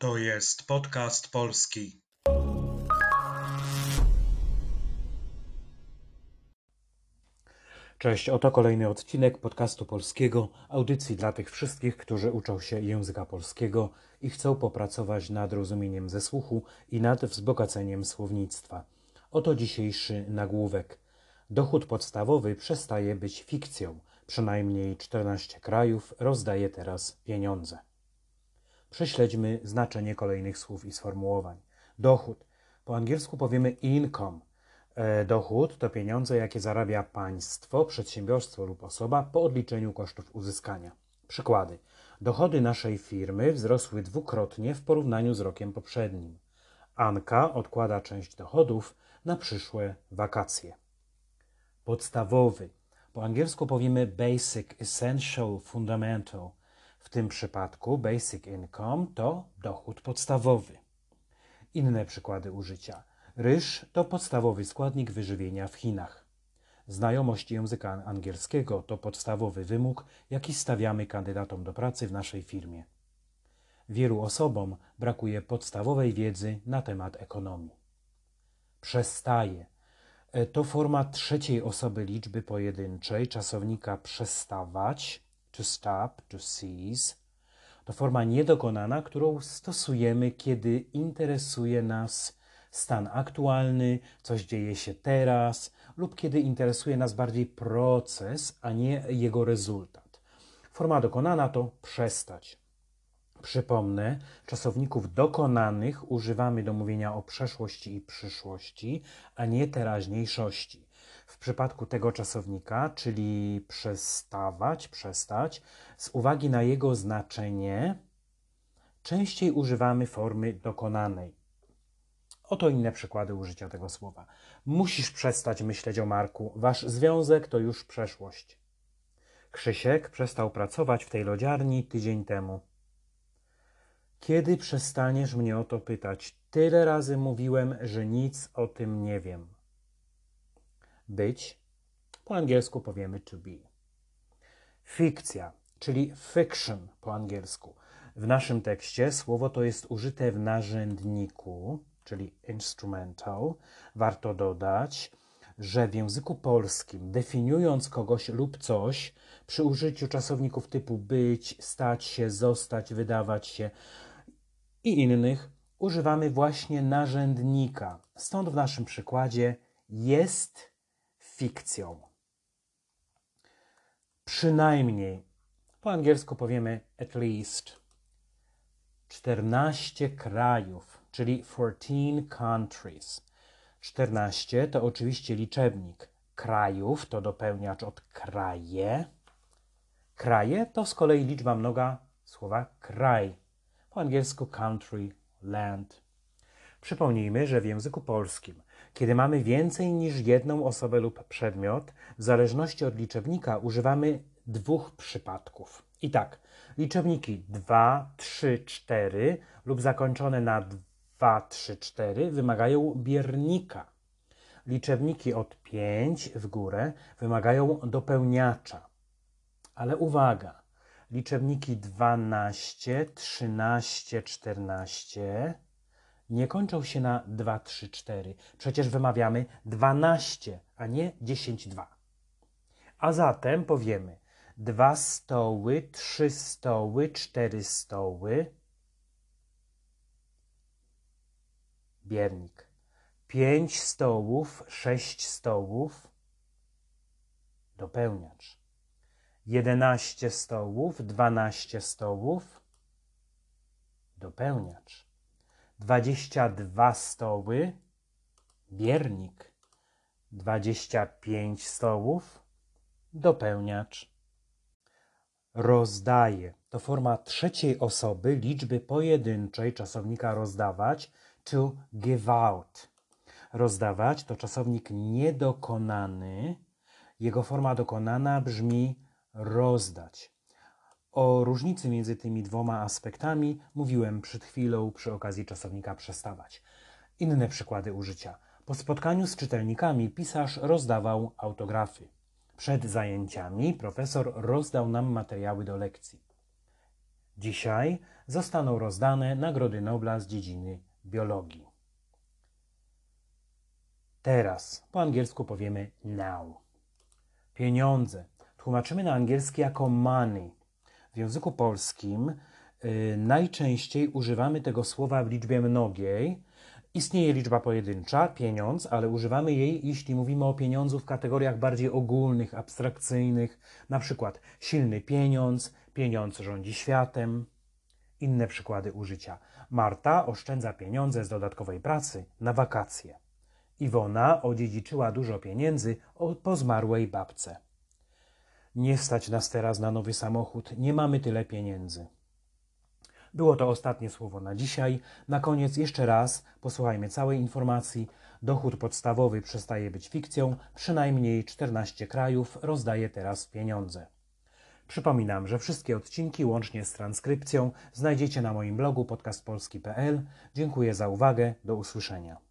To jest podcast polski. Cześć, oto kolejny odcinek podcastu polskiego, audycji dla tych wszystkich, którzy uczą się języka polskiego i chcą popracować nad rozumieniem ze słuchu i nad wzbogaceniem słownictwa. Oto dzisiejszy nagłówek. Dochód podstawowy przestaje być fikcją. Przynajmniej 14 krajów rozdaje teraz pieniądze. Prześledźmy znaczenie kolejnych słów i sformułowań. Dochód. Po angielsku powiemy income. E, dochód to pieniądze, jakie zarabia państwo, przedsiębiorstwo lub osoba po odliczeniu kosztów uzyskania. Przykłady. Dochody naszej firmy wzrosły dwukrotnie w porównaniu z rokiem poprzednim. Anka odkłada część dochodów na przyszłe wakacje. Podstawowy. Po angielsku powiemy basic, essential, fundamental. W tym przypadku basic income to dochód podstawowy. Inne przykłady użycia. Ryż to podstawowy składnik wyżywienia w Chinach. Znajomość języka angielskiego to podstawowy wymóg, jaki stawiamy kandydatom do pracy w naszej firmie. Wielu osobom brakuje podstawowej wiedzy na temat ekonomii. Przestaje. E, to forma trzeciej osoby liczby pojedynczej czasownika przestawać, to stop, to cease. To forma niedokonana, którą stosujemy, kiedy interesuje nas stan aktualny, coś dzieje się teraz, lub kiedy interesuje nas bardziej proces, a nie jego rezultat. Forma dokonana to przestać. Przypomnę, czasowników dokonanych używamy do mówienia o przeszłości i przyszłości, a nie teraźniejszości. W przypadku tego czasownika, czyli przestawać, przestać, z uwagi na jego znaczenie, częściej używamy formy dokonanej. Oto inne przykłady użycia tego słowa. Musisz przestać myśleć o Marku. Wasz związek to już przeszłość. Krzysiek przestał pracować w tej lodziarni tydzień temu. Kiedy przestaniesz mnie o to pytać? Tyle razy mówiłem, że nic o tym nie wiem. Być. Po angielsku powiemy to be. Fikcja, czyli fiction po angielsku. W naszym tekście słowo to jest użyte w narzędniku, czyli instrumental. Warto dodać, że w języku polskim, definiując kogoś lub coś, przy użyciu czasowników typu być, stać się, zostać, wydawać się i innych, używamy właśnie narzędnika. Stąd w naszym przykładzie jest fikcją. Przynajmniej, po angielsku powiemy at least, 14 krajów, czyli 14 countries. 14 to oczywiście liczebnik. Krajów to dopełniacz od kraje. Kraje to z kolei liczba mnoga słowa kraj. Po angielsku country, land. Przypomnijmy, że w języku polskim, kiedy mamy więcej niż jedną osobę lub przedmiot, w zależności od liczebnika używamy dwóch przypadków. I tak, liczewniki 2, 3, 4 lub zakończone na 2, 3, 4 wymagają biernika. Liczewniki od 5 w górę wymagają dopełniacza. Ale uwaga, liczewniki 12, 13, 14 nie kończą się na 2, 3, 4. Przecież wymawiamy 12, a nie 10, 2. A zatem powiemy dwa stoły, trzy stoły, cztery stoły. Biernik. Pięć stołów, sześć stołów. Dopełniacz. Jedenaście stołów, dwanaście stołów. Dopełniacz. Dwadzieścia dwa stoły. Biernik. Dwadzieścia pięć stołów. Dopełniacz. Rozdaje to forma trzeciej osoby liczby pojedynczej czasownika rozdawać to give out. Rozdawać to czasownik niedokonany. Jego forma dokonana brzmi rozdać. O różnicy między tymi dwoma aspektami mówiłem przed chwilą przy okazji czasownika przestawać. Inne przykłady użycia. Po spotkaniu z czytelnikami pisarz rozdawał autografy. Przed zajęciami profesor rozdał nam materiały do lekcji. Dzisiaj zostaną rozdane Nagrody Nobla z dziedziny biologii. Teraz po angielsku powiemy now. Pieniądze tłumaczymy na angielski jako money. W języku polskim y, najczęściej używamy tego słowa w liczbie mnogiej. Istnieje liczba pojedyncza, pieniądz, ale używamy jej, jeśli mówimy o pieniądzu w kategoriach bardziej ogólnych, abstrakcyjnych, na przykład silny pieniądz, pieniądz rządzi światem. Inne przykłady użycia. Marta oszczędza pieniądze z dodatkowej pracy na wakacje. Iwona odziedziczyła dużo pieniędzy po zmarłej babce. Nie stać nas teraz na nowy samochód, nie mamy tyle pieniędzy. Było to ostatnie słowo na dzisiaj. Na koniec jeszcze raz posłuchajmy całej informacji. Dochód podstawowy przestaje być fikcją, przynajmniej 14 krajów rozdaje teraz pieniądze. Przypominam, że wszystkie odcinki łącznie z transkrypcją znajdziecie na moim blogu podcastpolski.pl. Dziękuję za uwagę, do usłyszenia.